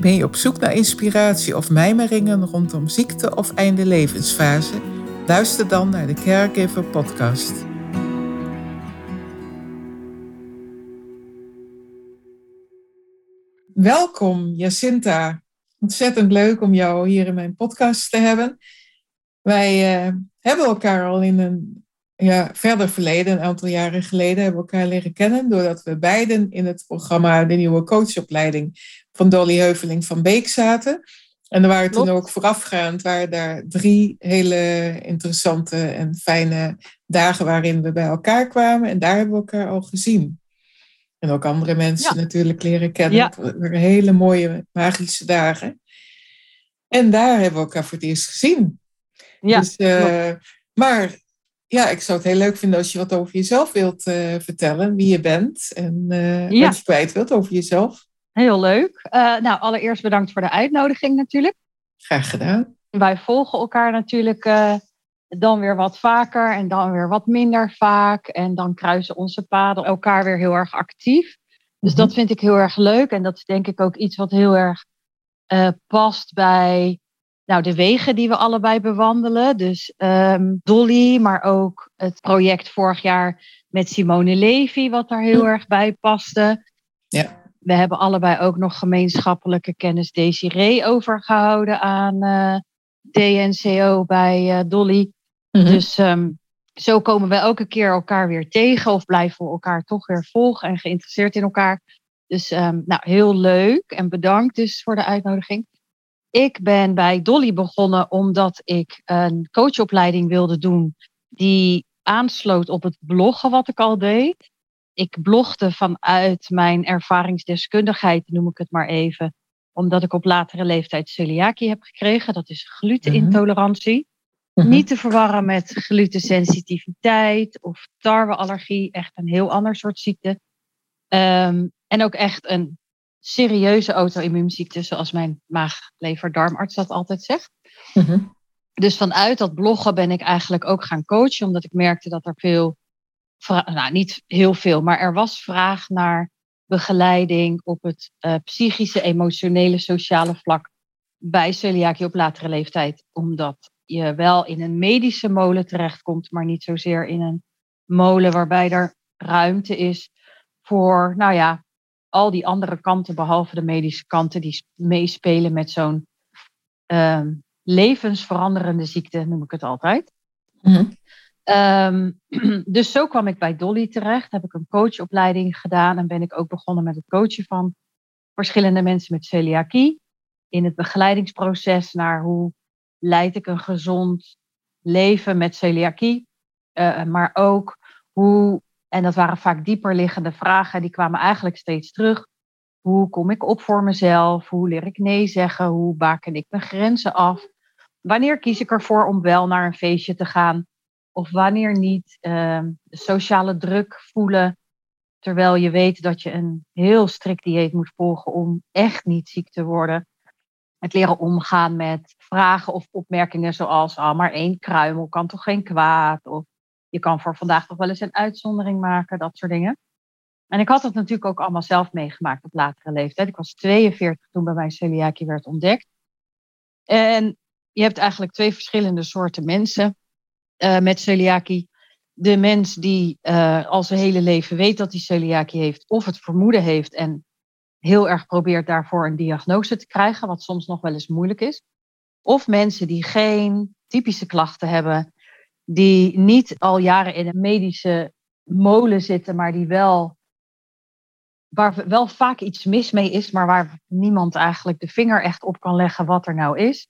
Ben je op zoek naar inspiratie of mijmeringen rondom ziekte of einde levensfase? Luister dan naar de Caregiver Podcast. Welkom, Jacinta. Ontzettend leuk om jou hier in mijn podcast te hebben. Wij uh, hebben elkaar al in een ja, verder verleden, een aantal jaren geleden, hebben elkaar leren kennen doordat we beiden in het programma De Nieuwe Coachopleiding van Dolly Heuveling van Beek zaten. En er waren toen ook voorafgaand waren daar drie hele interessante en fijne dagen waarin we bij elkaar kwamen. En daar hebben we elkaar al gezien. En ook andere mensen natuurlijk leren kennen. Ja. Het waren hele mooie magische dagen. En daar hebben we elkaar voor het eerst gezien. Ja, dus, uh, maar ja, ik zou het heel leuk vinden als je wat over jezelf wilt uh, vertellen. Wie je bent en uh, wat je kwijt wilt over jezelf. Heel leuk. Uh, nou, allereerst bedankt voor de uitnodiging natuurlijk. Graag gedaan. Wij volgen elkaar natuurlijk uh, dan weer wat vaker en dan weer wat minder vaak. En dan kruisen onze paden elkaar weer heel erg actief. Dus mm dat vind ik heel erg leuk. En dat is denk ik ook iets wat heel erg uh, past bij nou, de wegen die we allebei bewandelen. Dus um, Dolly, maar ook het project vorig jaar met Simone Levy, wat daar heel erg bij paste. Ja we hebben allebei ook nog gemeenschappelijke kennis Desiree overgehouden aan uh, DNCO bij uh, Dolly. Mhm. Dus um, zo komen we elke keer elkaar weer tegen of blijven we elkaar toch weer volgen en geïnteresseerd in elkaar. Dus um, nou, heel leuk en bedankt dus voor de uitnodiging. Ik ben bij Dolly begonnen omdat ik een coachopleiding wilde doen die aansloot op het bloggen wat ik al deed ik blogde vanuit mijn ervaringsdeskundigheid, noem ik het maar even. Omdat ik op latere leeftijd celiakie heb gekregen. Dat is glutenintolerantie. Mhm. Niet te verwarren met glutensensitiviteit of tarweallergie. Echt een heel ander soort ziekte. Um, en ook echt een serieuze auto-immuunziekte, zoals mijn maag-lever-darmarts dat altijd zegt. Mhm. Dus vanuit dat bloggen ben ik eigenlijk ook gaan coachen, omdat ik merkte dat er veel nou niet heel veel, maar er was vraag naar begeleiding op het uh, psychische, emotionele, sociale vlak bij celiakie op latere leeftijd. Omdat je wel in een medische molen terechtkomt, maar niet zozeer in een molen waarbij er ruimte is voor, nou ja, al die andere kanten, behalve de medische kanten, die meespelen met zo'n uh, levensveranderende ziekte, noem ik het altijd. Mm Um, dus zo kwam ik bij Dolly terecht. Heb ik een coachopleiding gedaan en ben ik ook begonnen met het coachen van verschillende mensen met celiakie. In het begeleidingsproces naar hoe leid ik een gezond leven met celiakie. Uh, maar ook hoe, en dat waren vaak dieper liggende vragen, die kwamen eigenlijk steeds terug. Hoe kom ik op voor mezelf? Hoe leer ik nee zeggen? Hoe baken ik mijn grenzen af? Wanneer kies ik ervoor om wel naar een feestje te gaan? Of wanneer niet uh, sociale druk voelen, terwijl je weet dat je een heel strikt dieet moet volgen om echt niet ziek te worden. Het leren omgaan met vragen of opmerkingen zoals, ah, maar één kruimel kan toch geen kwaad? Of je kan voor vandaag toch wel eens een uitzondering maken, dat soort dingen. En ik had het natuurlijk ook allemaal zelf meegemaakt op latere leeftijd. Ik was 42 toen bij mij celiakie werd ontdekt. En je hebt eigenlijk twee verschillende soorten mensen. Uh, met celiakie. De mens die uh, al zijn hele leven weet dat hij celiakie heeft, of het vermoeden heeft en heel erg probeert daarvoor een diagnose te krijgen, wat soms nog wel eens moeilijk is. Of mensen die geen typische klachten hebben, die niet al jaren in een medische molen zitten, maar die wel, waar wel vaak iets mis mee is, maar waar niemand eigenlijk de vinger echt op kan leggen wat er nou is.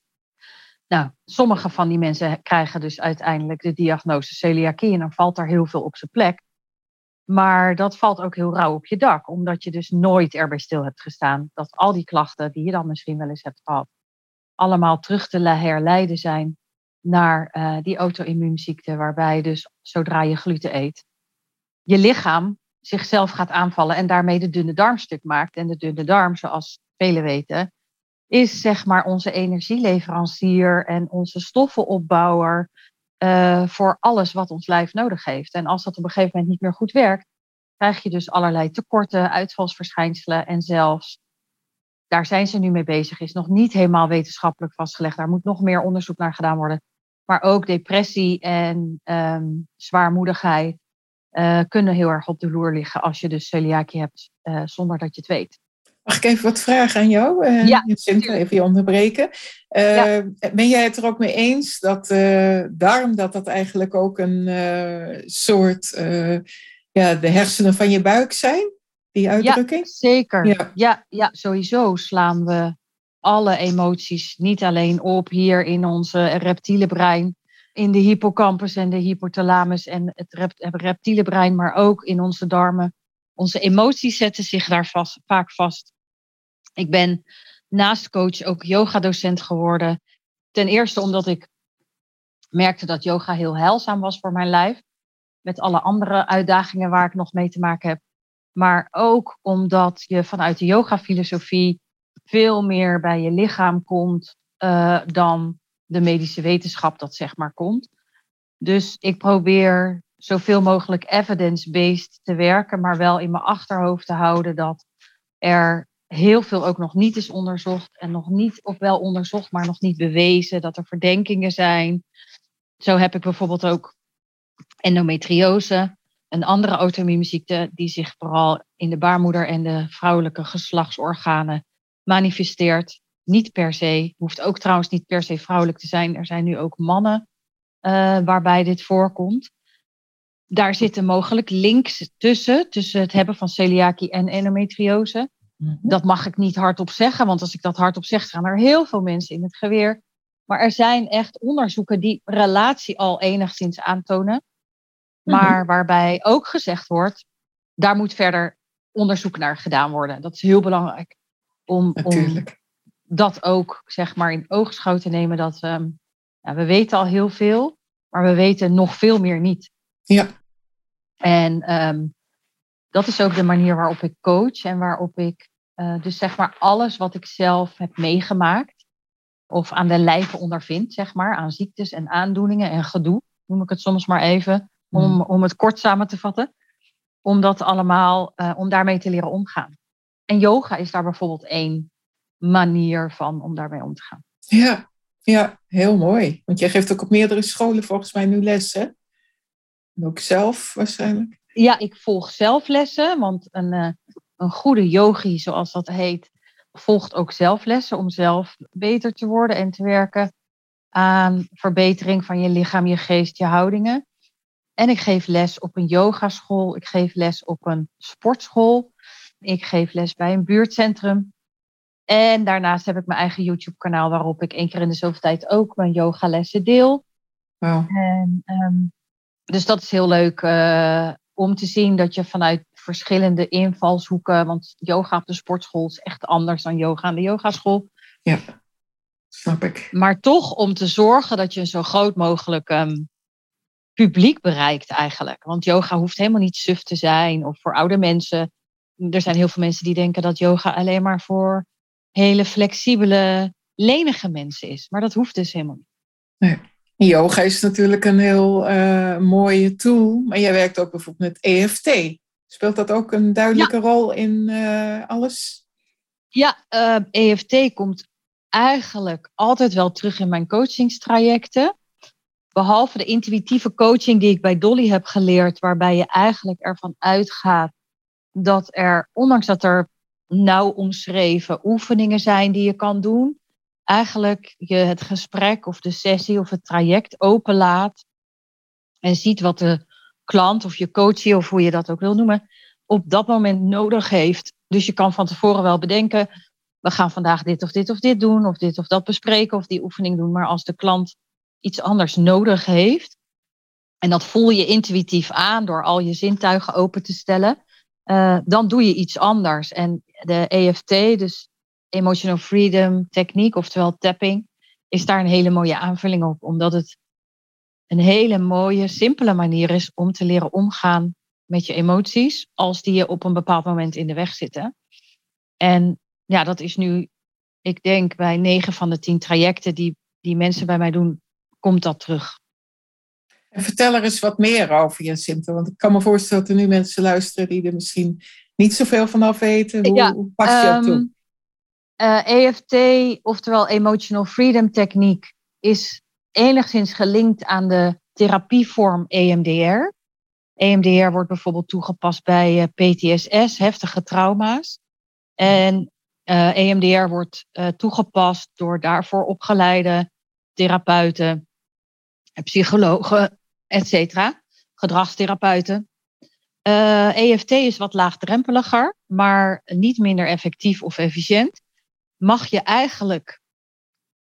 Nou, sommige van die mensen krijgen dus uiteindelijk de diagnose celiakie en dan valt er heel veel op zijn plek. Maar dat valt ook heel rauw op je dak, omdat je dus nooit erbij stil hebt gestaan. Dat al die klachten die je dan misschien wel eens hebt gehad, allemaal terug te herleiden zijn naar uh, die auto-immuunziekte, waarbij dus zodra je gluten eet, je lichaam zichzelf gaat aanvallen en daarmee de dunne darm stuk maakt. En de dunne darm, zoals velen weten, is zeg maar onze energieleverancier en onze stoffenopbouwer uh, voor alles wat ons lijf nodig heeft. En als dat op een gegeven moment niet meer goed werkt, krijg je dus allerlei tekorten, uitvalsverschijnselen en zelfs, daar zijn ze nu mee bezig, is nog niet helemaal wetenschappelijk vastgelegd. Daar moet nog meer onderzoek naar gedaan worden. Maar ook depressie en um, zwaarmoedigheid uh, kunnen heel erg op de loer liggen als je dus celiakie hebt uh, zonder dat je het weet. Mag ik even wat vragen aan jou? Uh, ja. even je onderbreken. Ja. Ben jij het er ook mee eens dat darm dat dat eigenlijk ook een soort ja, de hersenen van je buik zijn? Die uitdrukking? Ja, zeker. Ja. ja, ja, sowieso slaan we alle emoties niet alleen op hier in onze reptiele brein, in de hippocampus en de hypothalamus en het reptiele brein, maar ook in onze darmen. Onze emoties zetten zich daar vast, vaak vast. Ik ben naast coach ook yoga-docent geworden. Ten eerste omdat ik merkte dat yoga heel heilzaam was voor mijn lijf. Met alle andere uitdagingen waar ik nog mee te maken heb. Maar ook omdat je vanuit de yoga-filosofie veel meer bij je lichaam komt uh, dan de medische wetenschap dat zeg maar komt. Dus ik probeer zoveel mogelijk evidence-based te werken, maar wel in mijn achterhoofd te houden dat er heel veel ook nog niet is onderzocht en nog niet, of wel onderzocht, maar nog niet bewezen, dat er verdenkingen zijn. Zo heb ik bijvoorbeeld ook endometriose, een andere auto-immuunziekte die zich vooral in de baarmoeder en de vrouwelijke geslachtsorganen manifesteert. Niet per se, hoeft ook trouwens niet per se vrouwelijk te zijn. Er zijn nu ook mannen uh, waarbij dit voorkomt. Daar zitten mogelijk links tussen, tussen het hebben van celiakie en endometriose. Mhm. Dat mag ik niet hardop zeggen, want als ik dat hardop zeg, gaan er heel veel mensen in het geweer. Maar er zijn echt onderzoeken die relatie al enigszins aantonen. Mhm. Maar waarbij ook gezegd wordt, daar moet verder onderzoek naar gedaan worden. Dat is heel belangrijk. Om, om dat ook zeg maar in oogschouw te nemen dat we, ja, we weten al heel veel, maar we weten nog veel meer niet. Ja. En um, dat is ook de manier waarop ik coach en waarop ik uh, dus zeg maar alles wat ik zelf heb meegemaakt of aan de lijve ondervind, zeg maar, aan ziektes en aandoeningen en gedoe, noem ik het soms maar even, om, mm. om het kort samen te vatten, om dat allemaal, uh, om daarmee te leren omgaan. En yoga is daar bijvoorbeeld één manier van om daarmee om te gaan. Ja, ja, heel mooi. Want jij geeft ook op meerdere scholen volgens mij nu lessen. En ook zelf waarschijnlijk. Ja, ik volg zelf lessen, want een, uh, een goede yogi, zoals dat heet, volgt ook zelf lessen om zelf beter te worden en te werken aan verbetering van je lichaam, je geest, je houdingen. En ik geef les op een yogaschool, ik geef les op een sportschool, ik geef les bij een buurtcentrum. En daarnaast heb ik mijn eigen YouTube-kanaal waarop ik één keer in de zoveel tijd ook mijn yogalessen deel. Wow. En, um, dus dat is heel leuk uh, om te zien dat je vanuit verschillende invalshoeken, want yoga op de sportschool is echt anders dan yoga aan de yogaschool. Ja, snap ik. Maar toch om te zorgen dat je een zo groot mogelijk um, publiek bereikt eigenlijk. Want yoga hoeft helemaal niet suf te zijn of voor oude mensen. Er zijn heel veel mensen die denken dat yoga alleen maar voor hele flexibele, lenige mensen is. Maar dat hoeft dus helemaal niet. Nee. Yoga is natuurlijk een heel uh, mooie tool, maar jij werkt ook bijvoorbeeld met EFT. Speelt dat ook een duidelijke rol in uh, alles? Ja, uh, eh, EFT komt eigenlijk altijd wel terug in mijn coachingstrajecten. Behalve de intuïtieve coaching die ik bij Dolly heb geleerd, waarbij je eigenlijk ervan uitgaat dat er, ondanks dat er nauw omschreven oefeningen zijn die je kan doen, eigenlijk je het gesprek of de sessie of het traject openlaat en ziet wat de klant of je coachie of hoe je dat ook wil noemen, op dat moment nodig heeft. Dus je kan van tevoren wel bedenken, we gaan vandaag dit of dit of dit doen, of dit of dat bespreken, of die oefening doen. Maar als de klant iets anders nodig heeft, en dat voel je intuïtief aan door al je zintuigen open te stellen, uh, dan doe je iets anders. En de EFT, dus Emotional Freedom Techniek, oftewel tapping, is daar een hele mooie aanvulling op, omdat het een hele mooie, simpele manier is om te leren omgaan met je emoties, als die je op een bepaald moment in de weg zitten. En ja, dat is nu, ik denk bij negen van de tien trajecten die, die mensen bij mij doen, komt dat terug. En vertel er eens wat meer over Jacinta, want ik kan me voorstellen dat er nu mensen luisteren die er misschien niet zoveel van af weten. Hoe, hoe pas je dat toe? EFT, oftewel Emotional Freedom Techniek, is enigszins gelinkt aan de therapievorm EMDR. EMDR wordt bijvoorbeeld toegepast bij eh, PTSS, heftige trauma's. En EMDR e wordt toegepast door daarvoor opgeleide therapeuten, psychologen, etc. Gedragstherapeuten. EFT e is wat laagdrempeliger, maar niet minder effectief of efficiënt. Mag je eigenlijk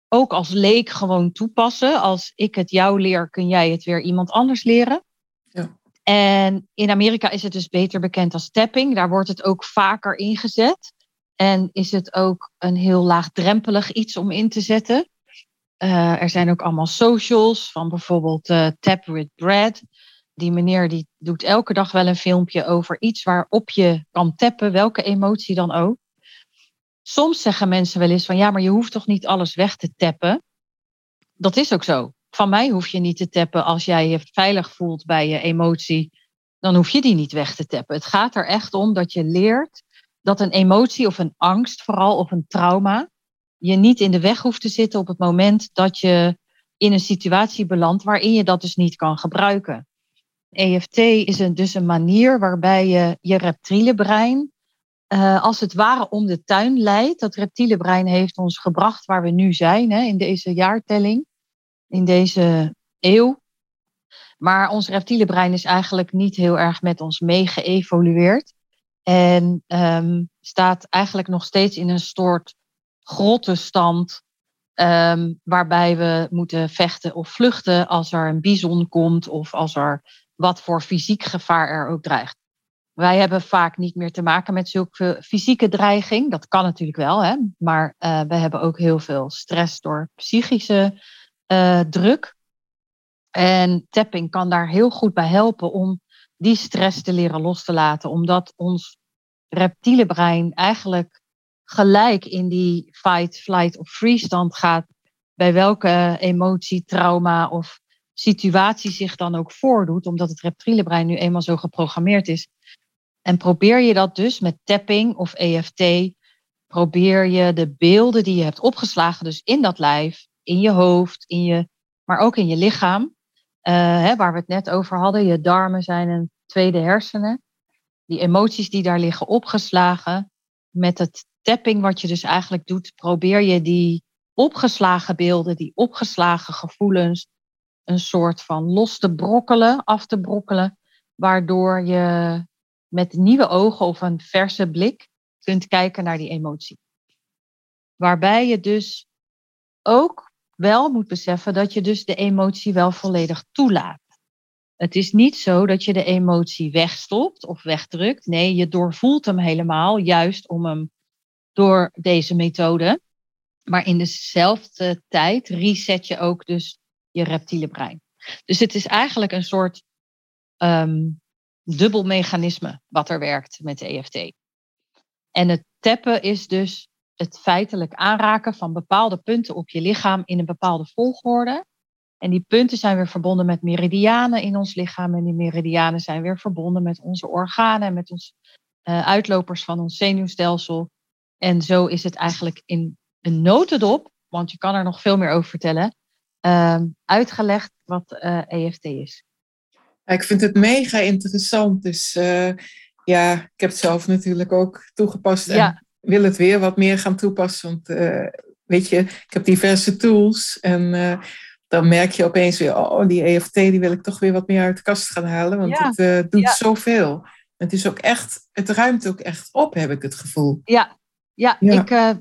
ook als leek gewoon toepassen. Als ik het jou leer, kun jij het weer iemand anders leren. Ja. En in Amerika is het dus beter bekend als tapping. Daar wordt het ook vaker ingezet. En is het ook een heel laagdrempelig iets om in te zetten. Uh, er zijn ook allemaal socials van bijvoorbeeld uh, Tap with Brad. Die meneer die doet elke dag wel een filmpje over iets waarop je kan tappen, welke emotie dan ook. Soms zeggen mensen wel eens van ja, maar je hoeft toch niet alles weg te tappen. Dat is ook zo. Van mij hoef je niet te tappen als jij je veilig voelt bij je emotie. Dan hoef je die niet weg te tappen. Het gaat er echt om dat je leert dat een emotie of een angst, vooral of een trauma, je niet in de weg hoeft te zitten op het moment dat je in een situatie belandt waarin je dat dus niet kan gebruiken. EFT is een, dus een manier waarbij je je reptiele brein uh, als het ware om de tuin leidt. Dat reptiele brein heeft ons gebracht waar we nu zijn, hè, in deze jaartelling, in deze eeuw. Maar ons reptiele brein is eigenlijk niet heel erg met ons mee geëvolueerd. En um, staat eigenlijk nog steeds in een soort grottenstand. Um, waarbij we moeten vechten of vluchten als er een bison komt of als er wat voor fysiek gevaar er ook dreigt. Wij hebben vaak niet meer te maken met zulke fysieke dreiging. Dat kan natuurlijk wel, hè? maar uh, we hebben ook heel veel stress door psychische uh, druk. En tapping kan daar heel goed bij helpen om die stress te leren los te laten, omdat ons reptiele brein eigenlijk gelijk in die fight, flight of free stand gaat bij welke emotie, trauma of situatie zich dan ook voordoet, omdat het reptiele brein nu eenmaal zo geprogrammeerd is en probeer je dat dus met tapping of EFT, probeer je de beelden die je hebt opgeslagen, dus in dat lijf, in je hoofd, in je, maar ook in je lichaam, uh, hè, waar we het net over hadden, je darmen zijn een tweede hersenen. Die emoties die daar liggen opgeslagen, met het tapping wat je dus eigenlijk doet, probeer je die opgeslagen beelden, die opgeslagen gevoelens, een soort van los te brokkelen, af te brokkelen, waardoor je met nieuwe ogen of een verse blik kunt kijken naar die emotie. Waarbij je dus ook wel moet beseffen dat je dus de emotie wel volledig toelaat. Het is niet zo dat je de emotie wegstopt of wegdrukt. Nee, je doorvoelt hem helemaal, juist om hem door deze methode. Maar in dezelfde tijd reset je ook dus je reptiele brein. Dus het is eigenlijk een soort um, dubbel mechanisme wat er werkt met EFT. En het tappen is dus het feitelijk aanraken van bepaalde punten op je lichaam in een bepaalde volgorde. En die punten zijn weer verbonden met meridianen in ons lichaam. En die meridianen zijn weer verbonden met onze organen en met ons uh, uitlopers van ons zenuwstelsel. En zo is het eigenlijk in een notendop, want je kan er nog veel meer over vertellen, uh, uitgelegd wat uh, eh, EFT is ik vind het mega interessant. Dus uh, ja, ik heb het zelf natuurlijk ook toegepast. En wil het weer wat meer gaan toepassen. Want uh, weet je, ik heb diverse tools. En uh, dan merk je opeens weer, oh, die EFT die wil ik toch weer wat meer uit de kast gaan halen. Want ja. het doet ja. zoveel. Het is ook echt, het ruimt ook echt op, heb ik het gevoel. Ja, ja, ik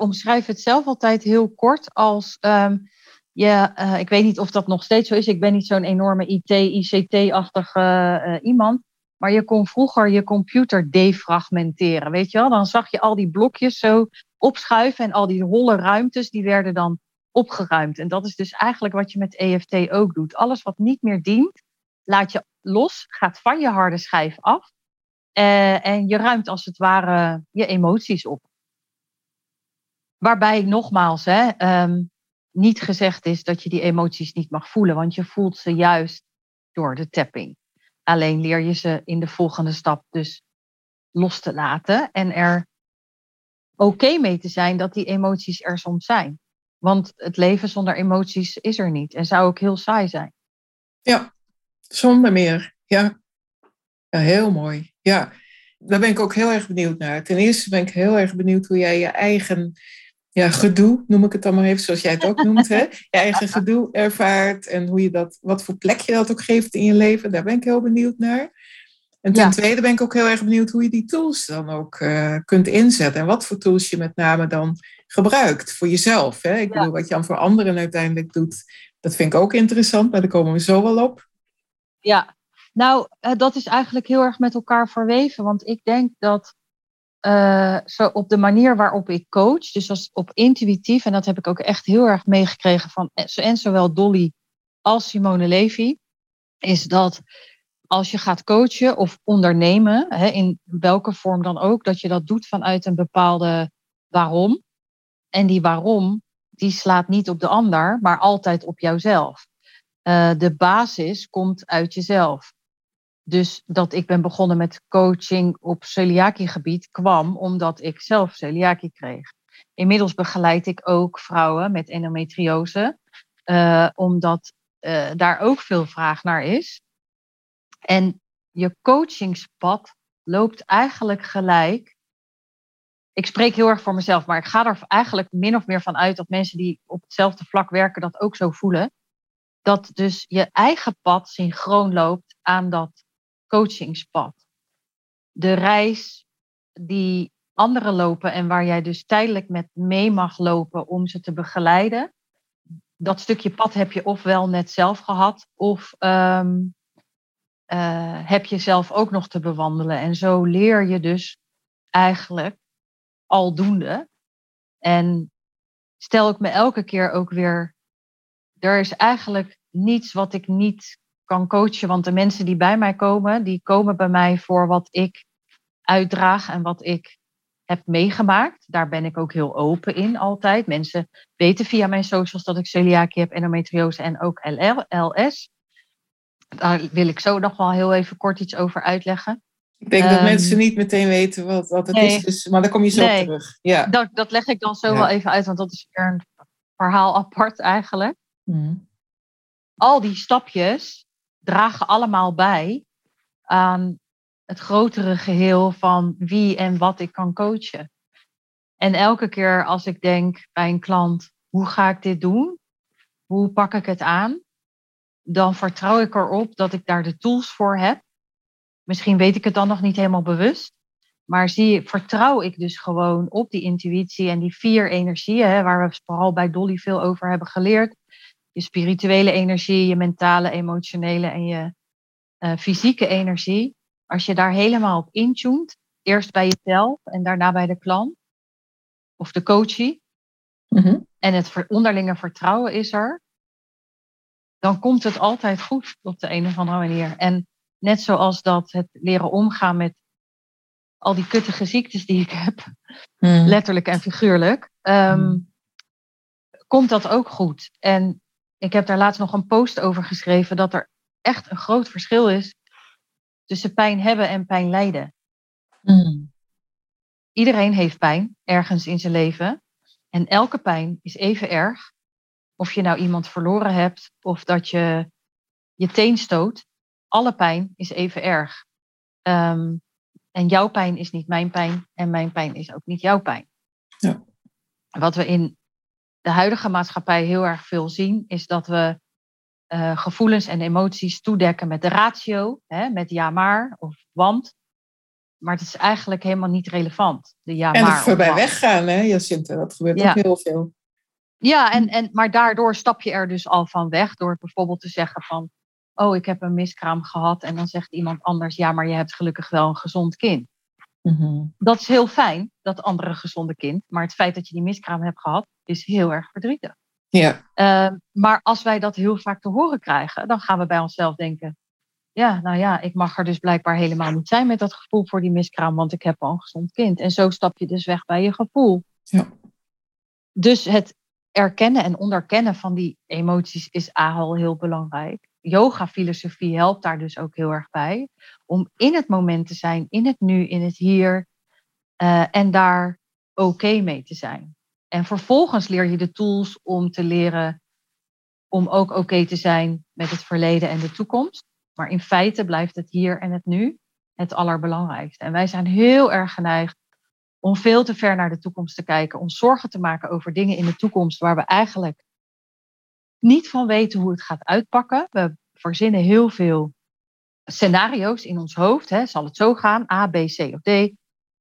omschrijf het zelf altijd heel kort als um, je, uh, ik weet niet of dat nog steeds zo is. Ik ben niet zo'n enorme IT, ICT-achtige uh, iemand. Maar je kon vroeger je computer defragmenteren, weet je wel? Dan zag je al die blokjes zo opschuiven en al die holle ruimtes, die werden dan opgeruimd. En dat is dus eigenlijk wat je met EFT ook doet. Alles wat niet meer dient, laat je los, gaat van je harde schijf af. Uh, en je ruimt als het ware je emoties op. Waarbij nogmaals, hè, um, niet gezegd is dat je die emoties niet mag voelen, want je voelt ze juist door de tapping. Alleen leer je ze in de volgende stap dus los te laten en er oké mee te zijn dat die emoties er soms zijn. Want het leven zonder emoties is er niet en zou ook heel saai zijn. Ja, zonder meer. Ja, ja heel mooi. Ja, daar ben ik ook heel erg benieuwd naar. Ten eerste ben ik heel erg benieuwd hoe jij je eigen ja, gedoe, noem ik het dan maar even, zoals jij het ook noemt, hè? je eigen gedoe ervaart en hoe je dat, wat voor plek je dat ook geeft in je leven. Daar ben ik heel benieuwd naar. En ten tweede ben ik ook heel erg benieuwd hoe je die tools dan ook uh, kunt inzetten. En wat voor tools je met name dan gebruikt voor jezelf. Hè? Ik bedoel, wat je dan voor anderen uiteindelijk doet, dat vind ik ook interessant, maar daar komen we zo wel op. Ja, nou, uh, dat is eigenlijk heel erg met elkaar verweven. Want ik denk dat uh, zo op de manier waarop ik coach, dus als op intuïtief, en dat heb ik ook echt heel erg meegekregen van en zowel Dolly als Simone Levy, is dat als je gaat coachen of ondernemen, hè, in welke vorm dan ook, dat je dat doet vanuit een bepaalde waarom. En die waarom, die slaat niet op de ander, maar altijd op jouzelf. Uh, de basis komt uit jezelf. Dus dat ik ben begonnen met coaching op celiakie-gebied kwam omdat ik zelf celiakie kreeg. Inmiddels begeleid ik ook vrouwen met endometriose, uh, omdat uh, daar ook veel vraag naar is. En je coachingspad loopt eigenlijk gelijk. Ik spreek heel erg voor mezelf, maar ik ga er eigenlijk min of meer van uit dat mensen die op hetzelfde vlak werken dat ook zo voelen. Dat dus je eigen pad synchroon loopt aan dat coachingspad. De reis die anderen lopen en waar jij dus tijdelijk met mee mag lopen om ze te begeleiden. Dat stukje pad heb je ofwel net zelf gehad, of um, uh, heb je zelf ook nog te bewandelen. En zo leer je dus eigenlijk aldoende. En stel ik me elke keer ook weer, er is eigenlijk niets wat ik niet kan coachen. Want de mensen die bij mij komen, die komen bij mij voor wat ik uitdraag en wat ik heb meegemaakt. Daar ben ik ook heel open in altijd. Mensen weten via mijn socials dat ik celiakie heb, endometriose en ook LS. Daar wil ik zo nog wel heel even kort iets over uitleggen. Ik denk um, dat ehm, mensen niet meteen weten wat, wat het nee, is, dus, maar daar kom je zo nee, terug. Ja. Dat, dat leg ik dan zo ja. wel even uit, want dat is weer een verhaal apart eigenlijk. Mm. Al die stapjes, dragen allemaal bij aan het grotere geheel van wie en wat ik kan coachen. En elke keer als ik denk bij een klant, hoe ga ik dit doen? Hoe pak ik het aan? Dan vertrouw ik erop dat ik daar de tools voor heb. Misschien weet ik het dan nog niet helemaal bewust. Maar zie, vertrouw ik dus gewoon op die intuïtie en die vier energieën, hè, waar we vooral bij Dolly veel over hebben geleerd je spirituele energie, je mentale, emotionele en je uh, fysieke energie. Als je daar helemaal op intunt, eerst bij jezelf en daarna bij de klant of de coachie, mm-hmm. en het onderlinge vertrouwen is er, dan komt het altijd goed op de een of andere manier. En net zoals dat het leren omgaan met al die kuttige ziektes die ik heb, mm. letterlijk en figuurlijk, um, mm. komt dat ook goed. En ik heb daar laatst nog een post over geschreven dat er echt een groot verschil is tussen pijn hebben en pijn lijden. Mm. Iedereen heeft pijn ergens in zijn leven. En elke pijn is even erg. Of je nou iemand verloren hebt of dat je je teen stoot. Alle pijn is even erg. Um, en jouw pijn is niet mijn pijn en mijn pijn is ook niet jouw pijn. Ja. Wat we in de huidige maatschappij heel erg veel zien, is dat we uh, gevoelens en emoties toedekken met de ratio, hè, met ja maar of want. Maar het is eigenlijk helemaal niet relevant. De ja en maar. voorbij weggaan, hè, Jacinta? Dat gebeurt ja. ook heel veel. Ja, en, en, maar daardoor stap je er dus al van weg door bijvoorbeeld te zeggen van, oh, ik heb een miskraam gehad. En dan zegt iemand anders, ja, maar je hebt gelukkig wel een gezond kind. Mhm. Dat is heel fijn, dat andere gezonde kind. Maar het feit dat je die miskraam hebt gehad, is heel erg verdrietig. Ja. Uh, maar als wij dat heel vaak te horen krijgen, dan gaan we bij onszelf denken, ja, nou ja, ik mag er dus blijkbaar helemaal niet zijn met dat gevoel voor die miskraam, want ik heb al een gezond kind. En zo stap je dus weg bij je gevoel. Ja. Dus het erkennen en onderkennen van die emoties is al heel belangrijk. Yoga-filosofie helpt daar dus ook heel erg bij. Om in het moment te zijn, in het nu, in het hier. Uh, en daar oké mee te zijn. En vervolgens leer je de tools om te leren om ook oké te zijn met het verleden en de toekomst. Maar in feite blijft het hier en het nu het allerbelangrijkste. En wij zijn heel erg geneigd om veel te ver naar de toekomst te kijken, om zorgen te maken over dingen in de toekomst waar we eigenlijk niet van weten hoe het gaat uitpakken. We verzinnen heel veel scenario's in ons hoofd. Hè. Zal het zo gaan? A, B, C of D?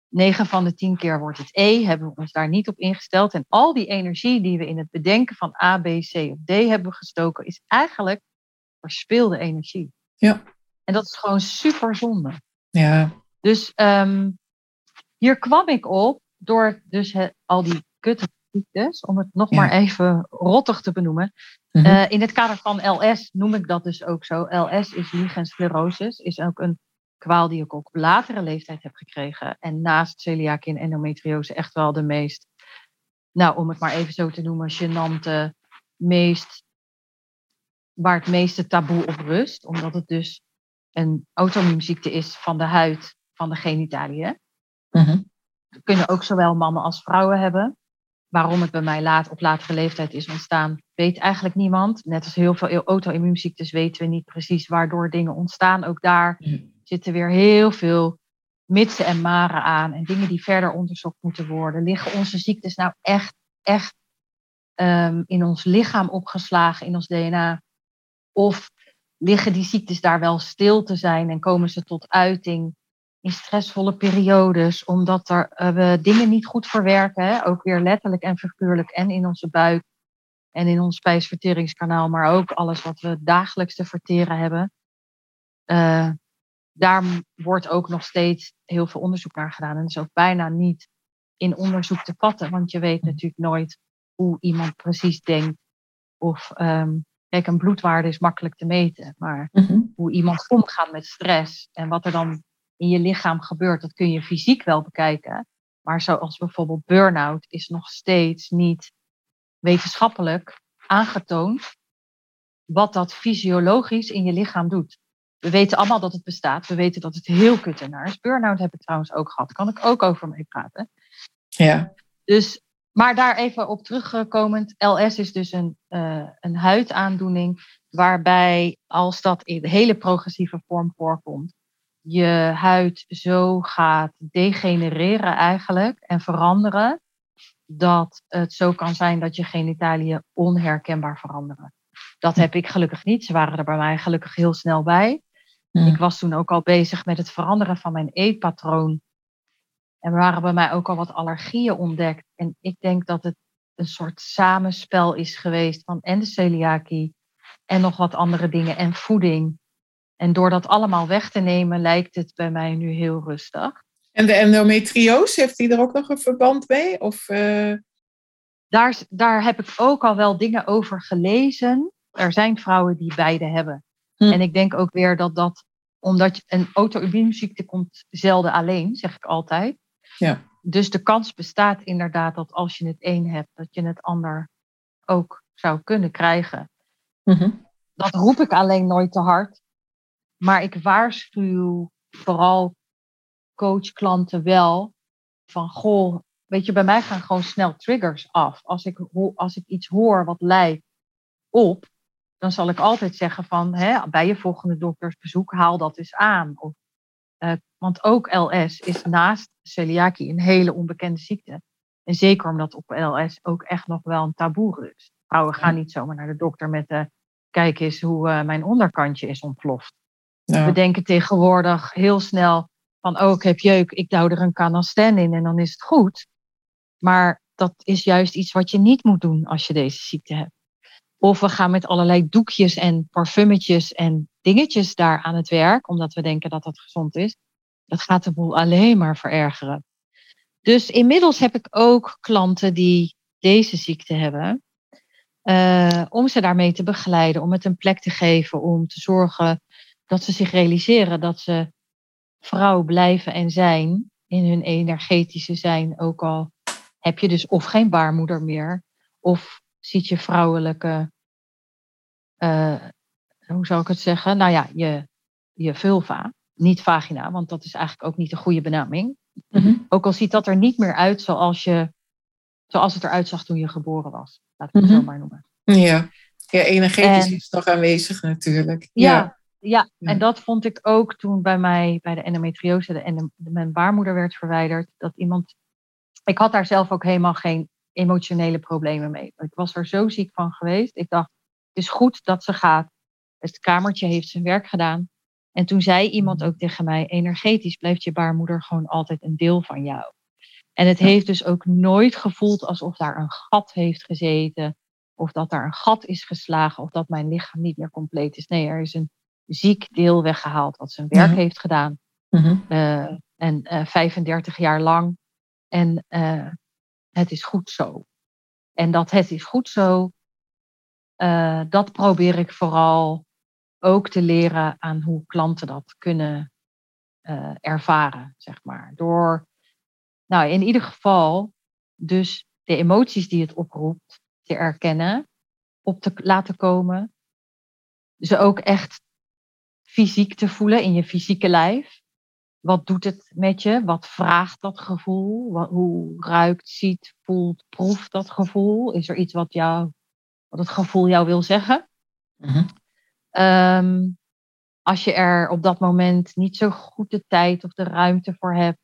9 van de 10 keer wordt het E. Hebben we ons daar niet op ingesteld. En al die energie die we in het bedenken van A, B, C of D hebben gestoken, is eigenlijk verspilde energie. Ja. En dat is gewoon super zonde. Ja. Dus um, hier kwam ik op door dus he, al die kutte ziektes, om het nog ja. maar even rottig te benoemen. -hmm. uh, in het kader van LS noem ik dat dus ook zo. LS is lichensclerosis, is ook een kwaal die ik ook op latere leeftijd heb gekregen. En naast celiakie en endometriose echt wel de meest, nou om het maar even zo te noemen, gênante, meest, waar het meeste taboe op rust. Omdat het dus een auto-immuunziekte is van de huid, van de genitaliën. -hmm. Kunnen ook zowel mannen als vrouwen hebben. Waarom het bij mij laat, op latere leeftijd is ontstaan, weet eigenlijk niemand. Net als heel veel auto-immuunziektes weten we niet precies waardoor dingen ontstaan. Ook daar mm. zitten weer heel veel mitsen en maren aan. En dingen die verder onderzocht moeten worden. Liggen onze ziektes nou echt, echt um, in ons lichaam opgeslagen, in ons DNA? Of liggen die ziektes daar wel stil te zijn en komen ze tot uiting in stressvolle periodes, omdat er, uh, we dingen niet goed verwerken, hè? ook weer letterlijk en figuurlijk, en in onze buik en in ons spijsverteringskanaal, maar ook alles wat we dagelijks te verteren hebben. Uh, daar wordt ook nog steeds heel veel onderzoek naar gedaan. En dat is ook bijna niet in onderzoek te vatten, want je weet natuurlijk nooit hoe iemand precies denkt. Of, um, kijk, een bloedwaarde is makkelijk te meten, maar mm -hmm. hoe iemand omgaat met stress en wat er dan in je lichaam gebeurt, dat kun je fysiek wel bekijken. Maar zoals bijvoorbeeld burn-out is nog steeds niet wetenschappelijk aangetoond wat dat fysiologisch in je lichaam doet. We weten allemaal dat het bestaat. We weten dat het heel kut en is. Burn-out heb ik trouwens ook gehad. Kan ik ook over mee praten. Ja. Dus, maar daar even op terugkomend. LS is dus een, uh, een huidaandoening waarbij als dat in de hele progressieve vorm voorkomt, je huid zo gaat degenereren eigenlijk en veranderen, dat het zo kan zijn dat je genitaliën onherkenbaar veranderen. Dat heb ik gelukkig niet. Ze waren er bij mij gelukkig heel snel bij. Ik was toen ook al bezig met het veranderen van mijn eetpatroon. En er waren bij mij ook al wat allergieën ontdekt. En ik denk dat het een soort samenspel is geweest van en de celiakie en nog wat andere dingen en voeding. En door dat allemaal weg te nemen, lijkt het bij mij nu heel rustig. En de endometriose, heeft die er ook nog een verband mee? Of, uh... daar, daar heb ik ook al wel dingen over gelezen. Er zijn vrouwen die beide hebben. Hm. En ik denk ook weer dat dat, omdat je, een auto-immuunziekte komt zelden alleen, zeg ik altijd. Ja. Dus de kans bestaat inderdaad dat als je het een hebt, dat je het ander ook zou kunnen krijgen. Mm -hmm. Dat roep ik alleen nooit te hard. Maar ik waarschuw vooral coachklanten wel van goh, weet je, bij mij gaan gewoon snel triggers af. Als ik, als ik iets hoor wat lijkt op, dan zal ik altijd zeggen van hè, bij je volgende doktersbezoek haal dat eens aan. Of, uh, want ook LS is naast celiakie een hele onbekende ziekte. En zeker omdat op LS ook echt nog wel een taboe rust. Vrouwen gaan niet zomaar naar de dokter met de kijk eens hoe uh, mijn onderkantje is ontploft. We denken tegenwoordig heel snel van, oh, ik heb jeuk, ik douw er een canasten in en dan is het goed. Maar dat is juist iets wat je niet moet doen als je deze ziekte hebt. Of we gaan met allerlei doekjes en parfummetjes en dingetjes daar aan het werk, omdat we denken dat dat gezond is. Dat gaat de boel alleen maar verergeren. Dus inmiddels heb ik ook klanten die deze ziekte hebben. Uh, om ze daarmee te begeleiden, om het een plek te geven, om te zorgen dat ze zich realiseren dat ze vrouw blijven en zijn in hun energetische zijn. Ook al heb je dus of geen baarmoeder meer, of ziet je vrouwelijke, uh, hoe zou ik het zeggen? Nou ja, je, je vulva, niet vagina, want dat is eigenlijk ook niet de goede benaming. Mm Ook al ziet dat er niet meer uit zoals, je, zoals het eruit zag toen je geboren was. Laat ik het mm -hmm. zo maar noemen. Ja, ja energetisch en, is nog aanwezig natuurlijk. Ja, ja, ja. en dat vond ik ook toen bij mij bij de endometriose de, de, mijn baarmoeder werd verwijderd. Dat iemand, ik had daar zelf ook helemaal geen emotionele problemen mee. Ik was er zo ziek van geweest. Ik dacht, het is goed dat ze gaat. Het kamertje heeft zijn werk gedaan. En toen zei iemand ook tegen mij, energetisch blijft je baarmoeder gewoon altijd een deel van jou. En het heeft dus ook nooit gevoeld alsof daar een gat heeft gezeten. Of dat daar een gat is geslagen. Of dat mijn lichaam niet meer compleet is. Nee, er is een ziek deel weggehaald wat zijn werk heeft gedaan. Uh, en uh, 35 jaar lang. En uh, het is goed zo. En dat het is goed zo, dat probeer ik vooral ook te leren aan hoe klanten dat kunnen ervaren, zeg maar. Door, nou in ieder geval, dus de emoties die het oproept te erkennen, op te laten komen. Ze ook echt fysiek te voelen in je fysieke lijf. Wat doet het met je? Wat vraagt dat gevoel? Wat, hoe ruikt, ziet, voelt, proeft dat gevoel? Is er iets wat, jou, wat het gevoel jou wil zeggen? Mm-hmm. Um, als je er op dat moment niet zo goed de tijd of de ruimte voor hebt,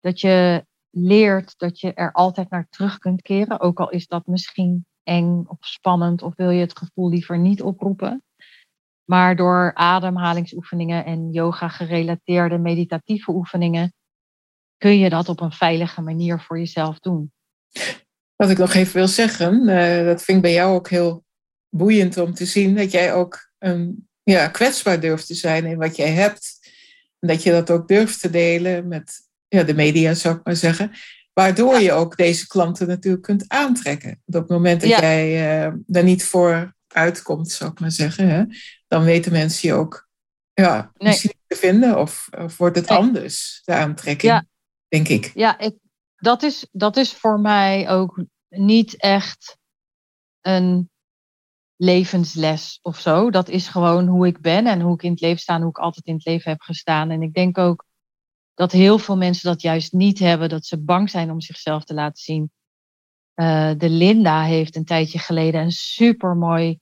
dat je leert dat je er altijd naar terug kunt keren, ook al is dat misschien eng of spannend of wil je het gevoel liever niet oproepen. Maar door ademhalingsoefeningen en yoga gerelateerde meditatieve oefeningen kun je dat op een veilige manier voor jezelf doen. Wat ik nog even wil zeggen, uh, dat vind ik bij jou ook heel boeiend om te zien dat jij ook um, ja, kwetsbaar durft te zijn in wat jij hebt. En dat je dat ook durft te delen met ja, de media, zou ik maar zeggen. Waardoor je ook deze klanten natuurlijk kunt aantrekken. op het moment dat jij uh, daar niet voor uitkomt, zou ik maar zeggen, hè, dan weten mensen je ook ja, nee. misschien te vinden. Of, of wordt het anders, de aantrekking, ja. denk ik. Ja, ik, dat, is, dat is voor mij ook niet echt een levensles of zo. Dat is gewoon hoe ik ben en hoe ik in het leven sta en hoe ik altijd in het leven heb gestaan. En ik denk ook dat heel veel mensen dat juist niet hebben, dat ze bang zijn om zichzelf te laten zien. Uh, de Linda heeft een tijdje geleden een supermooi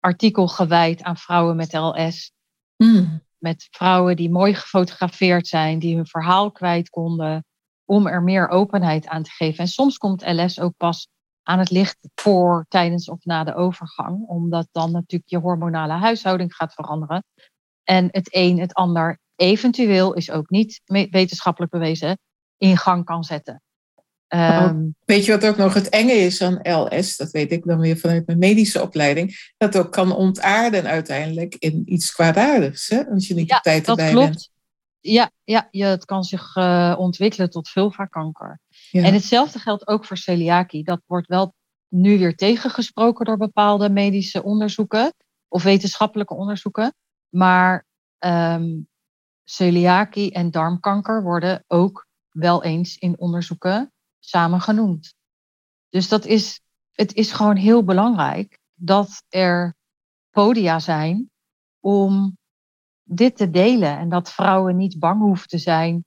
artikel gewijd aan vrouwen met LS. Mm. Met vrouwen die mooi gefotografeerd zijn, die hun verhaal kwijt konden, om er meer openheid aan te geven. En soms komt LS ook pas aan het licht voor, tijdens of na de overgang, omdat dan natuurlijk je hormonale huishouding gaat veranderen. En het een het ander eventueel is ook niet wetenschappelijk bewezen in gang kan zetten. Um, weet je wat ook nog het enge is aan LS? Dat weet ik dan weer vanuit mijn medische opleiding. Dat ook kan ontaarden uiteindelijk in iets kwaadaardigs. Hè? Als je niet ja, op tijd dat erbij klopt. bent. Ja, ja je, het kan zich uh, ontwikkelen tot vulvakanker. Ja. En hetzelfde geldt ook voor celiakie. Dat wordt wel nu weer tegengesproken door bepaalde medische onderzoeken of wetenschappelijke onderzoeken. Maar um, celiakie en darmkanker worden ook wel eens in onderzoeken samen genoemd. Dus dat is, het is gewoon heel belangrijk dat er podia zijn om dit te delen en dat vrouwen niet bang hoeven te zijn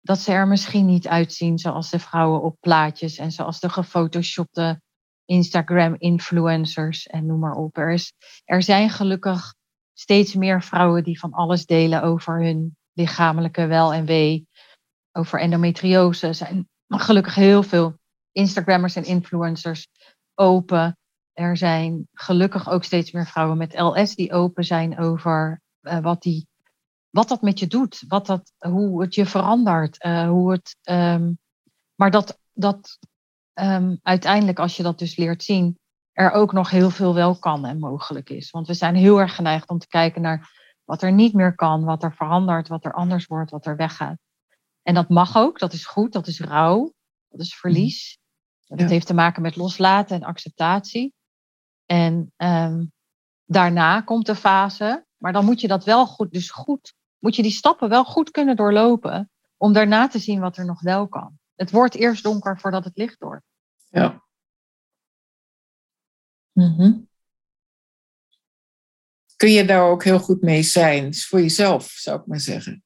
dat ze er misschien niet uitzien zoals de vrouwen op plaatjes en zoals de gefotoshopte Instagram-influencers en noem maar op. Er, is, er zijn gelukkig steeds meer vrouwen die van alles delen over hun lichamelijke wel en wee, over endometriose. Zijn gelukkig heel veel Instagrammers en influencers open. Er zijn gelukkig ook steeds meer vrouwen met LS die open zijn over uh, wat, die, wat dat met je doet, wat dat, hoe het je verandert, uh, hoe het. Um, maar dat, dat ehm, uiteindelijk, als je dat dus leert zien, er ook nog heel veel wel kan en mogelijk is. Want we zijn heel erg geneigd om te kijken naar wat er niet meer kan, wat er verandert, wat er anders wordt, wat er weggaat. En dat mag ook, dat is goed, dat is rouw, dat is verlies. Dat heeft te maken met loslaten en acceptatie. En ehm, daarna komt de fase, maar dan moet je dat wel goed, dus goed, moet je die stappen wel goed kunnen doorlopen om daarna te zien wat er nog wel kan. Het wordt eerst donker voordat het licht wordt. Ja. Mhm. Kun je daar ook heel goed mee zijn, voor jezelf, zou ik maar zeggen.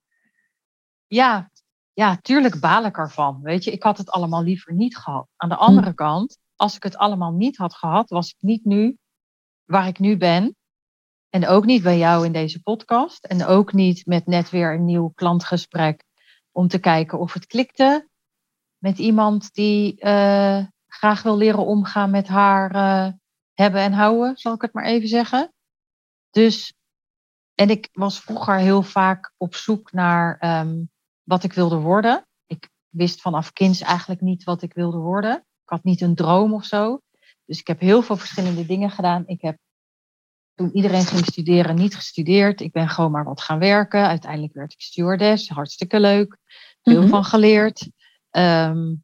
Ja, ja, tuurlijk baal ik ervan. Weet je, ik had het allemaal liever niet gehad. Aan de andere hm. kant, als ik het allemaal niet had gehad, was ik niet nu waar ik nu ben. En ook niet bij jou in deze podcast. En ook niet met net weer een nieuw klantgesprek om te kijken of het klikte met iemand die uh, graag wil leren omgaan met haar uh, hebben en houden, zal ik het maar even zeggen. Dus, en ik was vroeger heel vaak op zoek naar um, wat ik wilde worden. Ik wist vanaf kinds eigenlijk niet wat ik wilde worden. Ik had niet een droom of zo. Dus ik heb heel veel verschillende dingen gedaan. Ik heb toen iedereen ging studeren niet gestudeerd. Ik ben gewoon maar wat gaan werken. Uiteindelijk werd ik stewardess. Hartstikke leuk. Veel mhm. van geleerd. Ehm,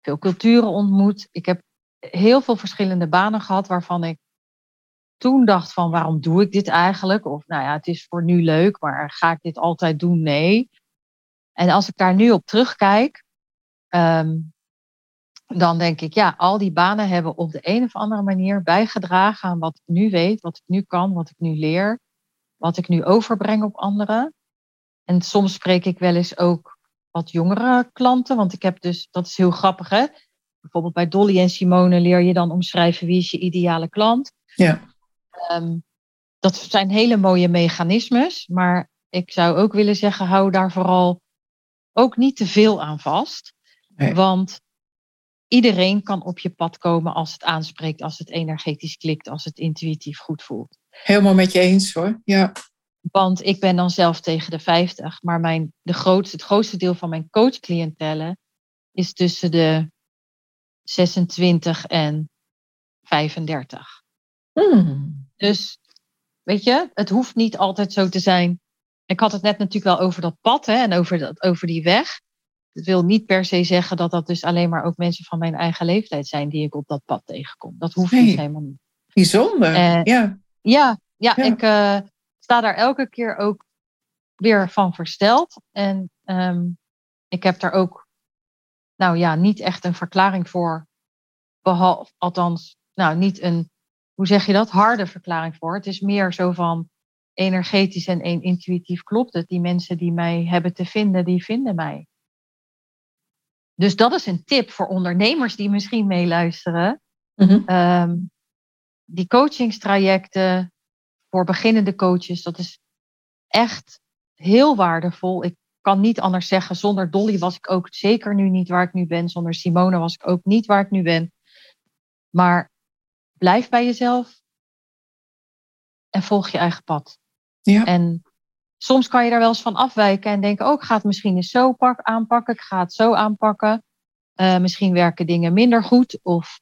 veel culturen ontmoet. Ik heb heel veel verschillende banen gehad waarvan ik toen dacht van waarom doe ik dit eigenlijk? Of nou ja, het is voor nu leuk, maar ga ik dit altijd doen? Nee. En als ik daar nu op terugkijk, ehm, dan denk ik, ja, al die banen hebben op de een of andere manier bijgedragen aan wat ik nu weet, wat ik nu kan, wat ik nu leer, wat ik nu overbreng op anderen. En soms spreek ik wel eens ook wat jongere klanten, want ik heb dus, dat is heel grappig hè, bijvoorbeeld bij Dolly en Simone leer je dan omschrijven wie is je ideale klant. Ja. Um, dat zijn hele mooie mechanismes, maar ik zou ook willen zeggen, hou daar vooral ook niet te veel aan vast. Want iedereen kan op je pad komen als het aanspreekt, als het energetisch klikt, als het intuïtief goed voelt. Helemaal met je eens hoor. Ja. Want ik ben dan zelf tegen de 50, maar mijn, de grootste, het grootste deel van mijn coachcliëntellen is tussen de 26 en 35. Hmm. Dus weet je, het hoeft niet altijd zo te zijn ik had het net natuurlijk wel over dat pad hè, en over, dat, over die weg. Dat wil niet per se zeggen dat dat dus alleen maar ook mensen van mijn eigen leeftijd zijn die ik op dat pad tegenkom. Dat hoeft niet helemaal niet. Bijzonder, ja. ja. Ja, ja, ik uh, sta daar elke keer ook weer van versteld. En um, ik heb daar ook, nou ja, niet echt een verklaring voor. Behalve, althans, nou, niet een, hoe zeg je dat, harde verklaring voor. Het is meer zo van, energetisch en intuïtief klopt het. Die mensen die mij hebben te vinden, die vinden mij. Dus dat is een tip voor ondernemers die misschien meeluisteren. Mm die coachingstrajecten voor beginnende coaches, dat is echt heel waardevol. Ik kan niet anders zeggen, zonder Dolly was ik ook zeker nu niet waar ik nu ben. Zonder Simone was ik ook niet waar ik nu ben. Maar blijf bij jezelf en volg je eigen pad. Ja. En soms kan je daar wel eens van afwijken en denken, oh, ik ga het misschien eens zo pak, aanpakken, ik ga het zo aanpakken. Uh, misschien werken dingen minder goed of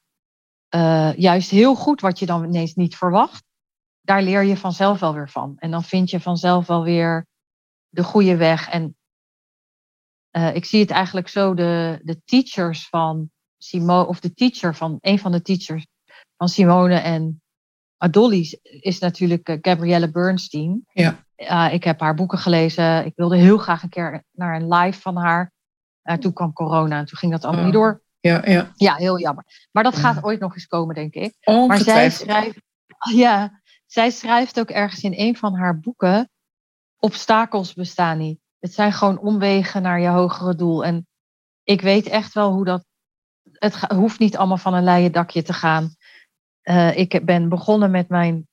uh, juist heel goed, wat je dan ineens niet verwacht. Daar leer je vanzelf wel weer van. En dan vind je vanzelf wel weer de goede weg. En uh, ik zie het eigenlijk zo, de, de teachers van Simone, of de teacher van een van de teachers van Simone en Dolly is natuurlijk uh, Gabrielle Bernstein. Ja. Uh, ik heb haar boeken gelezen. Ik wilde heel graag een keer naar een live van haar. Uh, toen kwam corona en toen ging dat allemaal niet door. Ja, ja. ja, heel jammer. Maar dat gaat ooit nog eens komen, denk ik. Maar zij schrijft, ja, zij schrijft ook ergens in een van haar boeken: obstakels bestaan niet. Het zijn gewoon omwegen naar je hogere doel. En ik weet echt wel hoe dat. Het hoeft niet allemaal van een leien dakje te gaan. Uh, ik ben begonnen met mijn,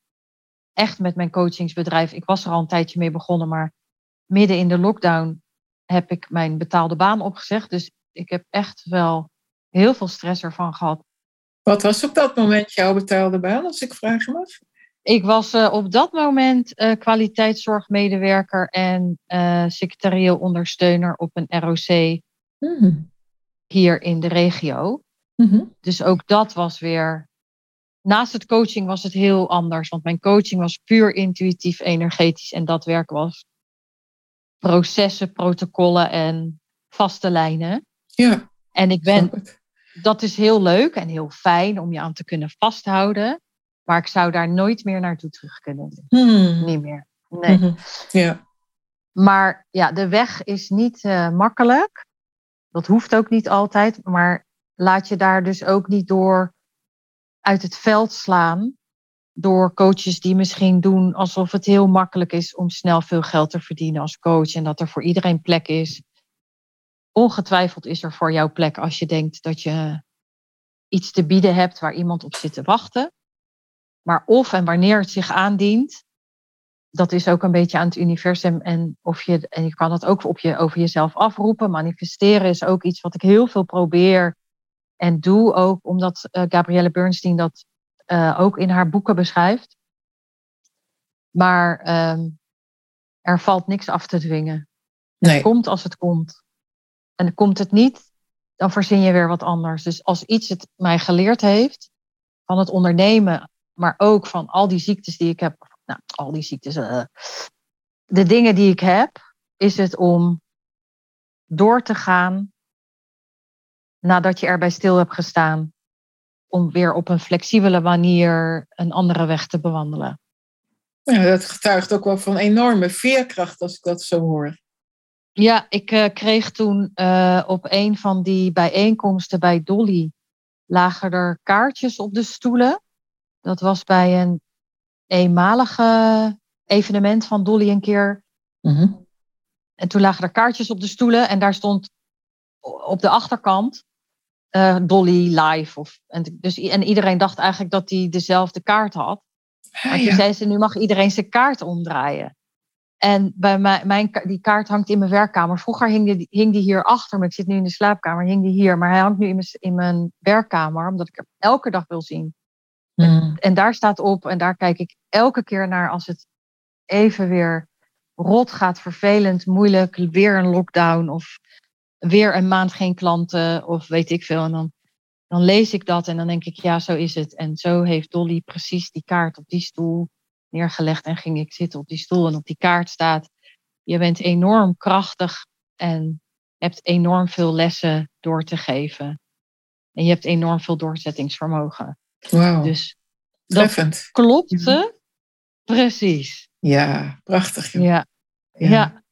echt met mijn coachingsbedrijf. Ik was er al een tijdje mee begonnen, maar midden in de lockdown heb ik mijn betaalde baan opgezegd. Dus ik heb echt wel heel veel stress ervan gehad. Wat was op dat moment jouw betaalde baan, als ik vragen mag? Ik was uh, op dat moment uh, kwaliteitszorgmedewerker en uh, secretarieel ondersteuner op een ROC hmm. hier in de regio. Mhm. Dus ook dat was weer. Naast het coaching was het heel anders. Want mijn coaching was puur intuïtief, energetisch. En dat werk was processen, protocollen en vaste lijnen. Ja, En ik ben, dat is heel leuk en heel fijn om je aan te kunnen vasthouden. Maar ik zou daar nooit meer naartoe terug kunnen. Hmm. Niet meer. Nee. Mhm. Ja, Maar ja, de weg is niet eh, makkelijk. Dat hoeft ook niet altijd. Maar laat je daar dus ook niet door uit het veld slaan. Door coaches die misschien doen alsof het heel makkelijk is om snel veel geld te verdienen als coach. En dat er voor iedereen plek is. Ongetwijfeld is er voor jou plek als je denkt dat je iets te bieden hebt waar iemand op zit te wachten. Maar of en wanneer het zich aandient, dat is ook een beetje aan het universum. En, of je, en je kan het ook op je, over jezelf afroepen. Manifesteren is ook iets wat ik heel veel probeer en doe ook, omdat eh, Gabrielle Bernstein dat eh, ook in haar boeken beschrijft. Maar ehm, er valt niks af te dwingen. nee. Het komt als het komt. En komt het niet, dan verzin je weer wat anders. Dus als iets het mij geleerd heeft, van het ondernemen, maar ook van al die ziektes die ik heb, nou, al die ziektes, eh, de dingen die ik heb, is het om door te gaan nadat je erbij stil hebt gestaan, om weer op een flexibele manier een andere weg te bewandelen. Ja, dat getuigt ook wel van enorme veerkracht als ik dat zo hoor. Ja, ik eh, kreeg toen eh, op een van die bijeenkomsten bij Dolly lagen er kaartjes op de stoelen. Dat was bij een eenmalige evenement van Dolly een keer. Mhm. En toen lagen er kaartjes op de stoelen en daar stond op de achterkant eh, Dolly live. Of, en, dus, en iedereen dacht eigenlijk dat hij dezelfde kaart had. Ah, Maar toen ja. zei ze, nu mag iedereen zijn kaart omdraaien. En bij mijn, mijn, die kaart hangt in mijn werkkamer. Vroeger hing die, hing die hier achter me. Ik zit nu in de slaapkamer, hing die hier. Maar hij hangt nu in mijn, in mijn werkkamer, omdat ik hem elke dag wil zien. Mhm. En daar staat op, en daar kijk ik elke keer naar als het even weer rot gaat, vervelend, moeilijk, weer een lockdown of weer een maand geen klanten of weet ik veel. En dan, dan lees ik dat en dan denk ik, ja, zo is het. En zo heeft Dolly precies die kaart op die stoel neergelegd en ging ik zitten op die stoel. En op die kaart staat, je bent enorm krachtig en hebt enorm veel lessen door te geven. En je hebt enorm veel doorzettingsvermogen. Wauw, Dus dat treffend. klopte precies. Ja, prachtig. joh. Ja, Ja. ja.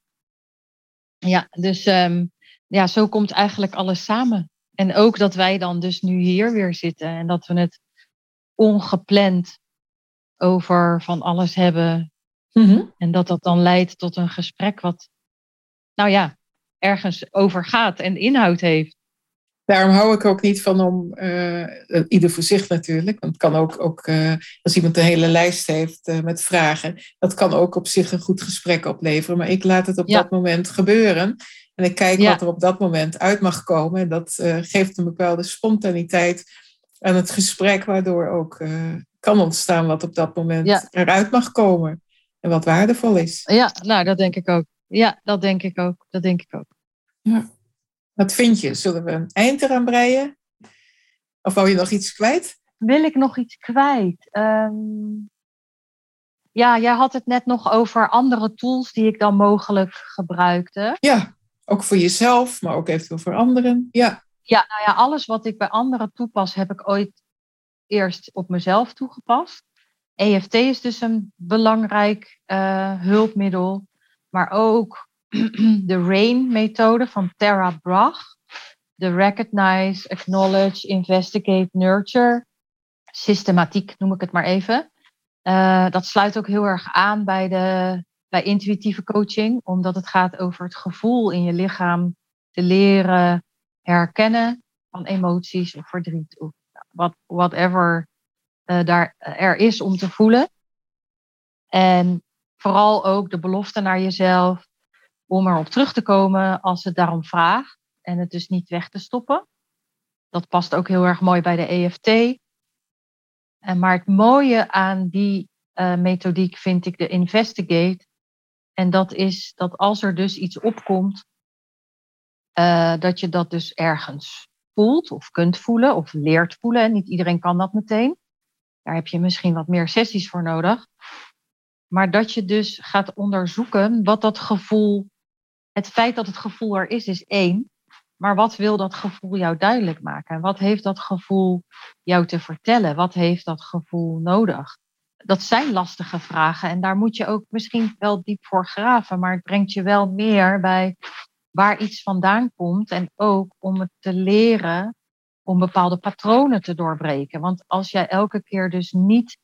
ja. dus ehm, ja, zo komt eigenlijk alles samen. En ook dat wij dan dus nu hier weer zitten en dat we het ongepland over van alles hebben. Mhm. En dat dat dan leidt tot een gesprek wat, nou ja, ergens over gaat en inhoud heeft. Daarom hou ik ook niet van om, eh, ieder voor zich natuurlijk, want het kan ook, ook eh, als iemand een hele lijst heeft eh, met vragen, dat kan ook op zich een goed gesprek opleveren. Maar ik laat het op Ja. dat moment gebeuren en ik kijk Ja. wat er op dat moment uit mag komen. En dat eh, geeft een bepaalde spontaniteit aan het gesprek, waardoor ook eh, kan ontstaan wat op dat moment Ja. eruit mag komen en wat waardevol is. Ja, nou, dat denk ik ook. Ja, dat denk ik ook. Dat denk ik ook. Wat vind je? Zullen we een eind eraan breien? Of wou je nog iets kwijt? Wil ik nog iets kwijt? Ehm, ja, jij had het net nog over andere tools die ik dan mogelijk gebruikte. Ja, ook voor jezelf, maar ook eventueel voor anderen. Ja, Ja, nou ja, alles wat ik bij anderen toepas, heb ik ooit eerst op mezelf toegepast. EFT is dus een belangrijk eh, hulpmiddel, maar ook de RAIN-methode van Tara Brach. De Recognize, Acknowledge, Investigate, Nurture. Systematiek noem ik het maar even. Eh, dat sluit ook heel erg aan bij, de, bij intuïtieve coaching, omdat het gaat over het gevoel in je lichaam te leren herkennen van emoties of verdriet of wat, whatever eh, daar er is om te voelen. En vooral ook de belofte naar jezelf om erop terug te komen als het daarom vraagt en het dus niet weg te stoppen. Dat past ook heel erg mooi bij de EFT. En maar het mooie aan die eh, methodiek vind ik de investigate. En dat is dat als er dus iets opkomt, eh, dat je dat dus ergens voelt of kunt voelen of leert voelen. En niet iedereen kan dat meteen. Daar heb je misschien wat meer sessies voor nodig. Maar dat je dus gaat onderzoeken wat dat gevoel, het feit dat het gevoel er is, is één. Maar wat wil dat gevoel jou duidelijk maken? Wat heeft dat gevoel jou te vertellen? Wat heeft dat gevoel nodig? Dat zijn lastige vragen en daar moet je ook misschien wel diep voor graven, maar het brengt je wel meer bij waar iets vandaan komt en ook om het te leren om bepaalde patronen te doorbreken. Want als jij elke keer dus niet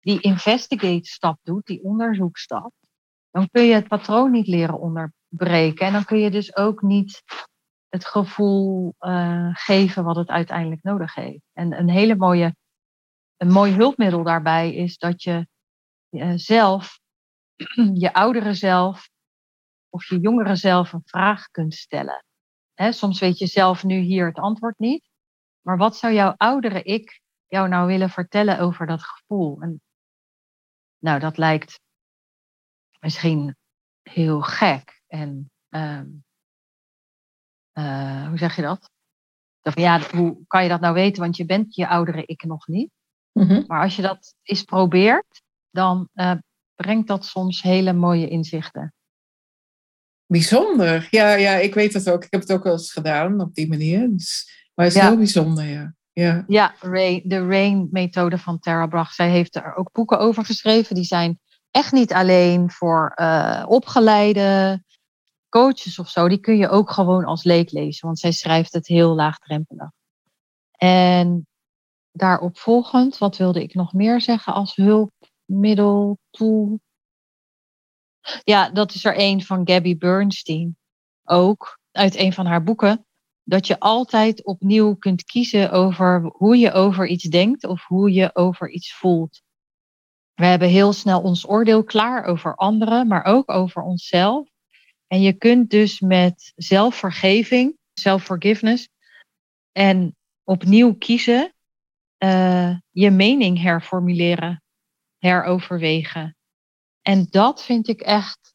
die investigate stap doet, die onderzoekstap, dan kun je het patroon niet leren onderbreken en dan kun je dus ook niet het gevoel uh, geven wat het uiteindelijk nodig heeft. En een hele mooie, een mooi hulpmiddel daarbij is dat je uh, zelf, je oudere zelf of je jongere zelf een vraag kunt stellen. Soms weet je zelf nu hier het antwoord niet. Maar wat zou jouw oudere ik jou nou willen vertellen over dat gevoel? En, nou, dat lijkt misschien heel gek en um, uh, hoe zeg je dat? Ja, hoe kan je dat nou weten? Want je bent je oudere ik nog niet. Mm-hmm. Maar als je dat eens probeert, dan uh, brengt dat soms hele mooie inzichten. Bijzonder. Ja, ja, ik weet dat ook. Ik heb het ook wel eens gedaan op die manier. Dus, maar het is ja. heel bijzonder, ja. Ja, ja Ray, de RAIN-methode van Tara Brach. Zij heeft er ook boeken over geschreven. Die zijn echt niet alleen voor uh, opgeleide coaches of zo, die kun je ook gewoon als leek lezen, want zij schrijft het heel laagdrempelig. En daarop volgend, wat wilde ik nog meer zeggen als hulpmiddel, tool? Ja, dat is er een van Gabby Bernstein. Ook uit een van haar boeken. Dat je altijd opnieuw kunt kiezen over hoe je over iets denkt of hoe je over iets voelt. We hebben heel snel ons oordeel klaar over anderen, maar ook over onszelf. En je kunt dus met zelfvergeving, self-forgiveness, en opnieuw kiezen, uh, je mening herformuleren, heroverwegen. En dat vind ik echt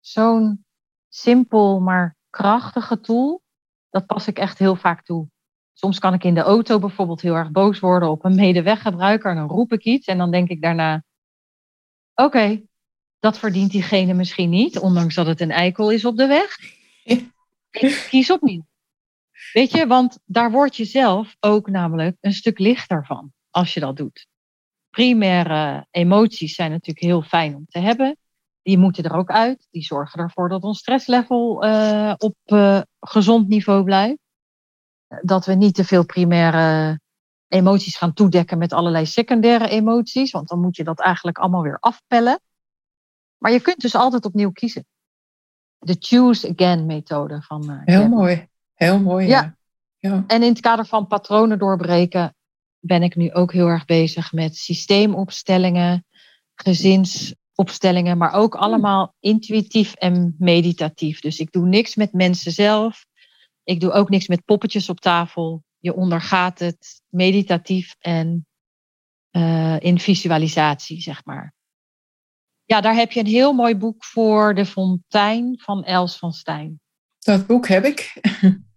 zo'n simpel maar krachtige tool. Dat pas ik echt heel vaak toe. Soms kan ik in de auto bijvoorbeeld heel erg boos worden op een medeweggebruiker en dan roep ik iets en dan denk ik daarna: oké, dat verdient diegene misschien niet, ondanks dat het een eikel is op de weg. Ik kies opnieuw. Weet je, want daar word je zelf ook namelijk een stuk lichter van als je dat doet. Primaire emoties zijn natuurlijk heel fijn om te hebben. Die moeten er ook uit. Die zorgen ervoor dat ons stresslevel uh, op uh, gezond niveau blijft. Dat we niet te veel primaire emoties gaan toedekken met allerlei secundaire emoties. Want dan moet je dat eigenlijk allemaal weer afpellen. Maar je kunt dus altijd opnieuw kiezen. De choose again methode van. Uh, heel mooi, heel mooi. Ja. ja. En in het kader van patronen doorbreken ben ik nu ook heel erg bezig met systeemopstellingen, gezinsopstellingen, maar ook allemaal intuïtief en meditatief. Dus ik doe niks met mensen zelf. Ik doe ook niks met poppetjes op tafel. Je ondergaat het meditatief en uh, in visualisatie, zeg maar. Ja, daar heb je een heel mooi boek voor, De Fontein van Els van Stijn. Dat boek heb ik.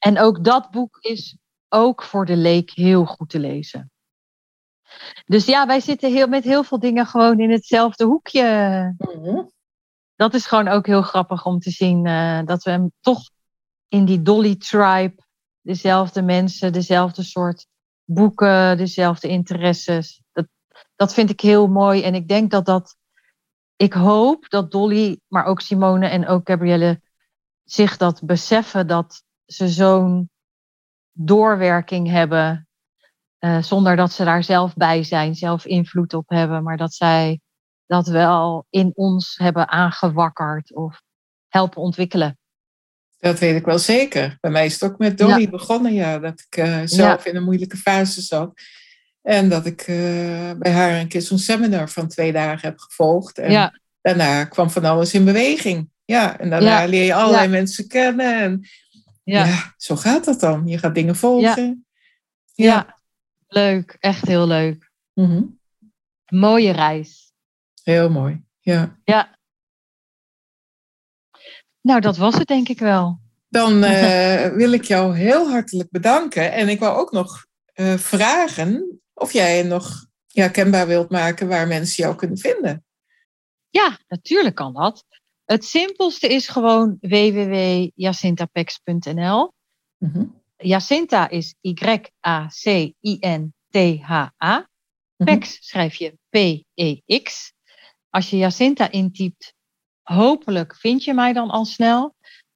En ook dat boek is ook voor de leek heel goed te lezen. Dus ja, wij zitten heel, met heel veel dingen gewoon in hetzelfde hoekje. Mhm. Dat is gewoon ook heel grappig om te zien uh, dat we hem toch in die Dolly Tribe, dezelfde mensen, dezelfde soort boeken, dezelfde interesses. Dat, dat vind ik heel mooi. En ik denk dat dat ik hoop dat Dolly, maar ook Simone en ook Gabrielle zich dat beseffen dat ze zo'n doorwerking hebben. Uh, zonder dat ze daar zelf bij zijn, zelf invloed op hebben, maar dat zij dat wel in ons hebben aangewakkerd of helpen ontwikkelen. Dat weet ik wel zeker. Bij mij is het ook met Dolly begonnen, ja, dat ik uh, zelf in een moeilijke fase zat. En dat ik uh, bij haar een keer zo'n seminar van twee dagen heb gevolgd. En ja. daarna kwam van alles in beweging. Ja, en daarna leer je allerlei mensen kennen. En ja. zo gaat dat dan. Je gaat dingen volgen. Ja, leuk. Echt heel leuk. Mm Mooie reis. Heel mooi, ja. Ja. Nou, dat was het denk ik wel. Dan uh, wil ik jou heel hartelijk bedanken. En ik wou ook nog uh, vragen of jij nog ja, kenbaar wilt maken waar mensen jou kunnen vinden. Ja, natuurlijk kan dat. Het simpelste is gewoon www.jacintapex.nl. Mm Jacinta is Y-A-C-I-N-T-H-A. Pex schrijf je P-E-X. Als je Jacinta intypt, hopelijk vind je mij dan al snel.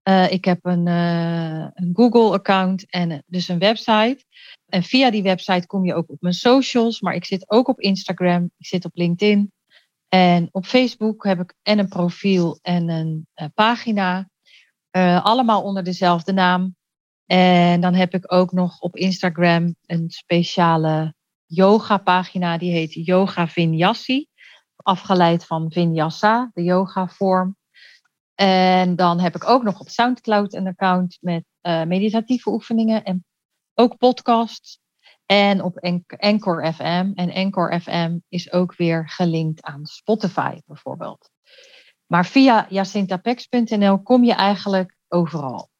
Uh, ik heb een, uh, een Google-account en dus een website. En via die website kom je ook op mijn socials. Maar ik zit ook op Instagram, ik zit op LinkedIn. En op Facebook heb ik en een profiel en een uh, pagina. allemaal onder dezelfde naam. En dan heb ik ook nog op Instagram een speciale yoga pagina. Die heet Yoga Vinyasi. Afgeleid van Vinyasa, de yoga vorm. En dan heb ik ook nog op Soundcloud een account met uh, meditatieve oefeningen en ook podcasts. En op Anchor FM. En Anchor FM is ook weer gelinkt aan Spotify bijvoorbeeld. Maar via jacintapex.nl kom je eigenlijk overal.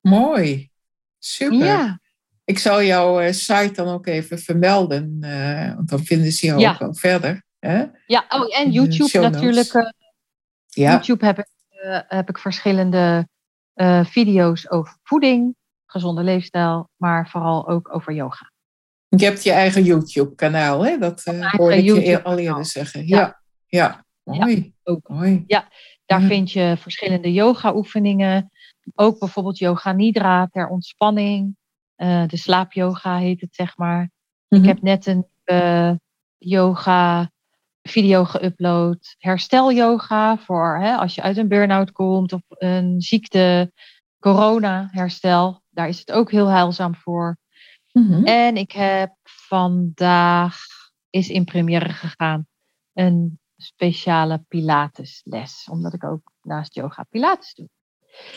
Mooi. Super. Ja. Ik zal jouw uh, site dan ook even vermelden, uh, want dan vinden ze jou ook wel verder. Hè? Ja, oh, en YouTube natuurlijk. Uh, ja. YouTube heb ik, heb ik verschillende video's over voeding, gezonde leefstijl, maar vooral ook over yoga. Je hebt je eigen YouTube-kanaal, hè? Dat hoorde ik je al eerder zeggen. Ja, ja. mooi. ook. mooi. Ja, daar vind je verschillende yoga-oefeningen. Ook bijvoorbeeld yoga nidra ter ontspanning. Uh, de slaapyoga heet het, zeg maar. Ik mhm. heb net een uh, yoga video geüpload. Herstelyoga voor hè, als je uit een burn-out komt of een ziekte, corona herstel. Daar is het ook heel heilzaam voor. Mhm. En ik heb vandaag is in première gegaan een speciale Pilatesles. Omdat ik ook naast yoga Pilates doe.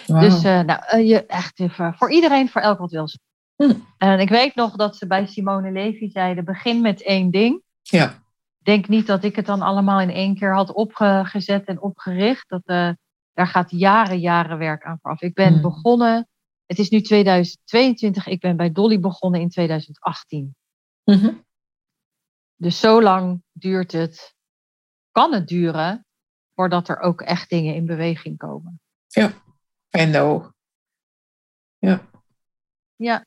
Dus uh, nou, uh, je, echt even, voor iedereen, voor elk wat wil. Hm. En ik weet nog dat ze bij Simone Levy zeiden: begin met één ding. Ja. Denk niet dat ik het dan allemaal in één keer had opgezet en opgericht. Dat, uh, daar gaat jaren, jaren werk aan vooraf. Ik ben hm. begonnen, het is nu 2022, ik ben bij Dolly begonnen in 2018. Mhm. Dus zo lang duurt het, kan het duren, voordat er ook echt dingen in beweging komen. Ja. En no. Ja. Ja.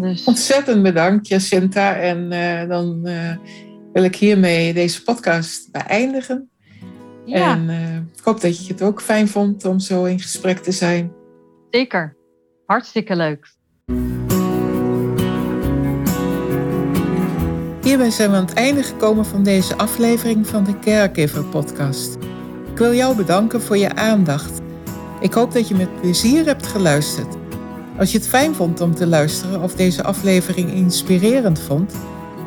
Dus. Ontzettend bedankt, Jacinta. En uh, dan uh, wil ik hiermee deze podcast beëindigen. Ja. En uh, ik hoop dat je het ook fijn vond om zo in gesprek te zijn. Zeker. Hartstikke leuk. Hierbij zijn we aan het einde gekomen van deze aflevering van de Caregiver Podcast. Ik wil jou bedanken voor je aandacht ik hoop dat je met plezier hebt geluisterd. Als je het fijn vond om te luisteren of deze aflevering inspirerend vond,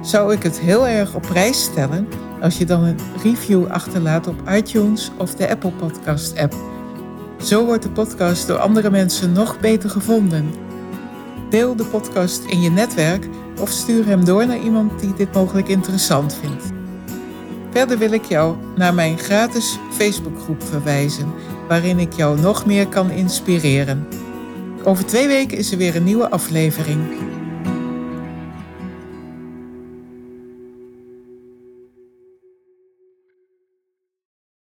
zou ik het heel erg op prijs stellen als je dan een review achterlaat op iTunes of de Apple Podcast app. Zo wordt de podcast door andere mensen nog beter gevonden. Deel de podcast in je netwerk of stuur hem door naar iemand die dit mogelijk interessant vindt. Verder wil ik jou naar mijn gratis Facebookgroep verwijzen waarin ik jou nog meer kan inspireren. Over twee weken is er weer een nieuwe aflevering.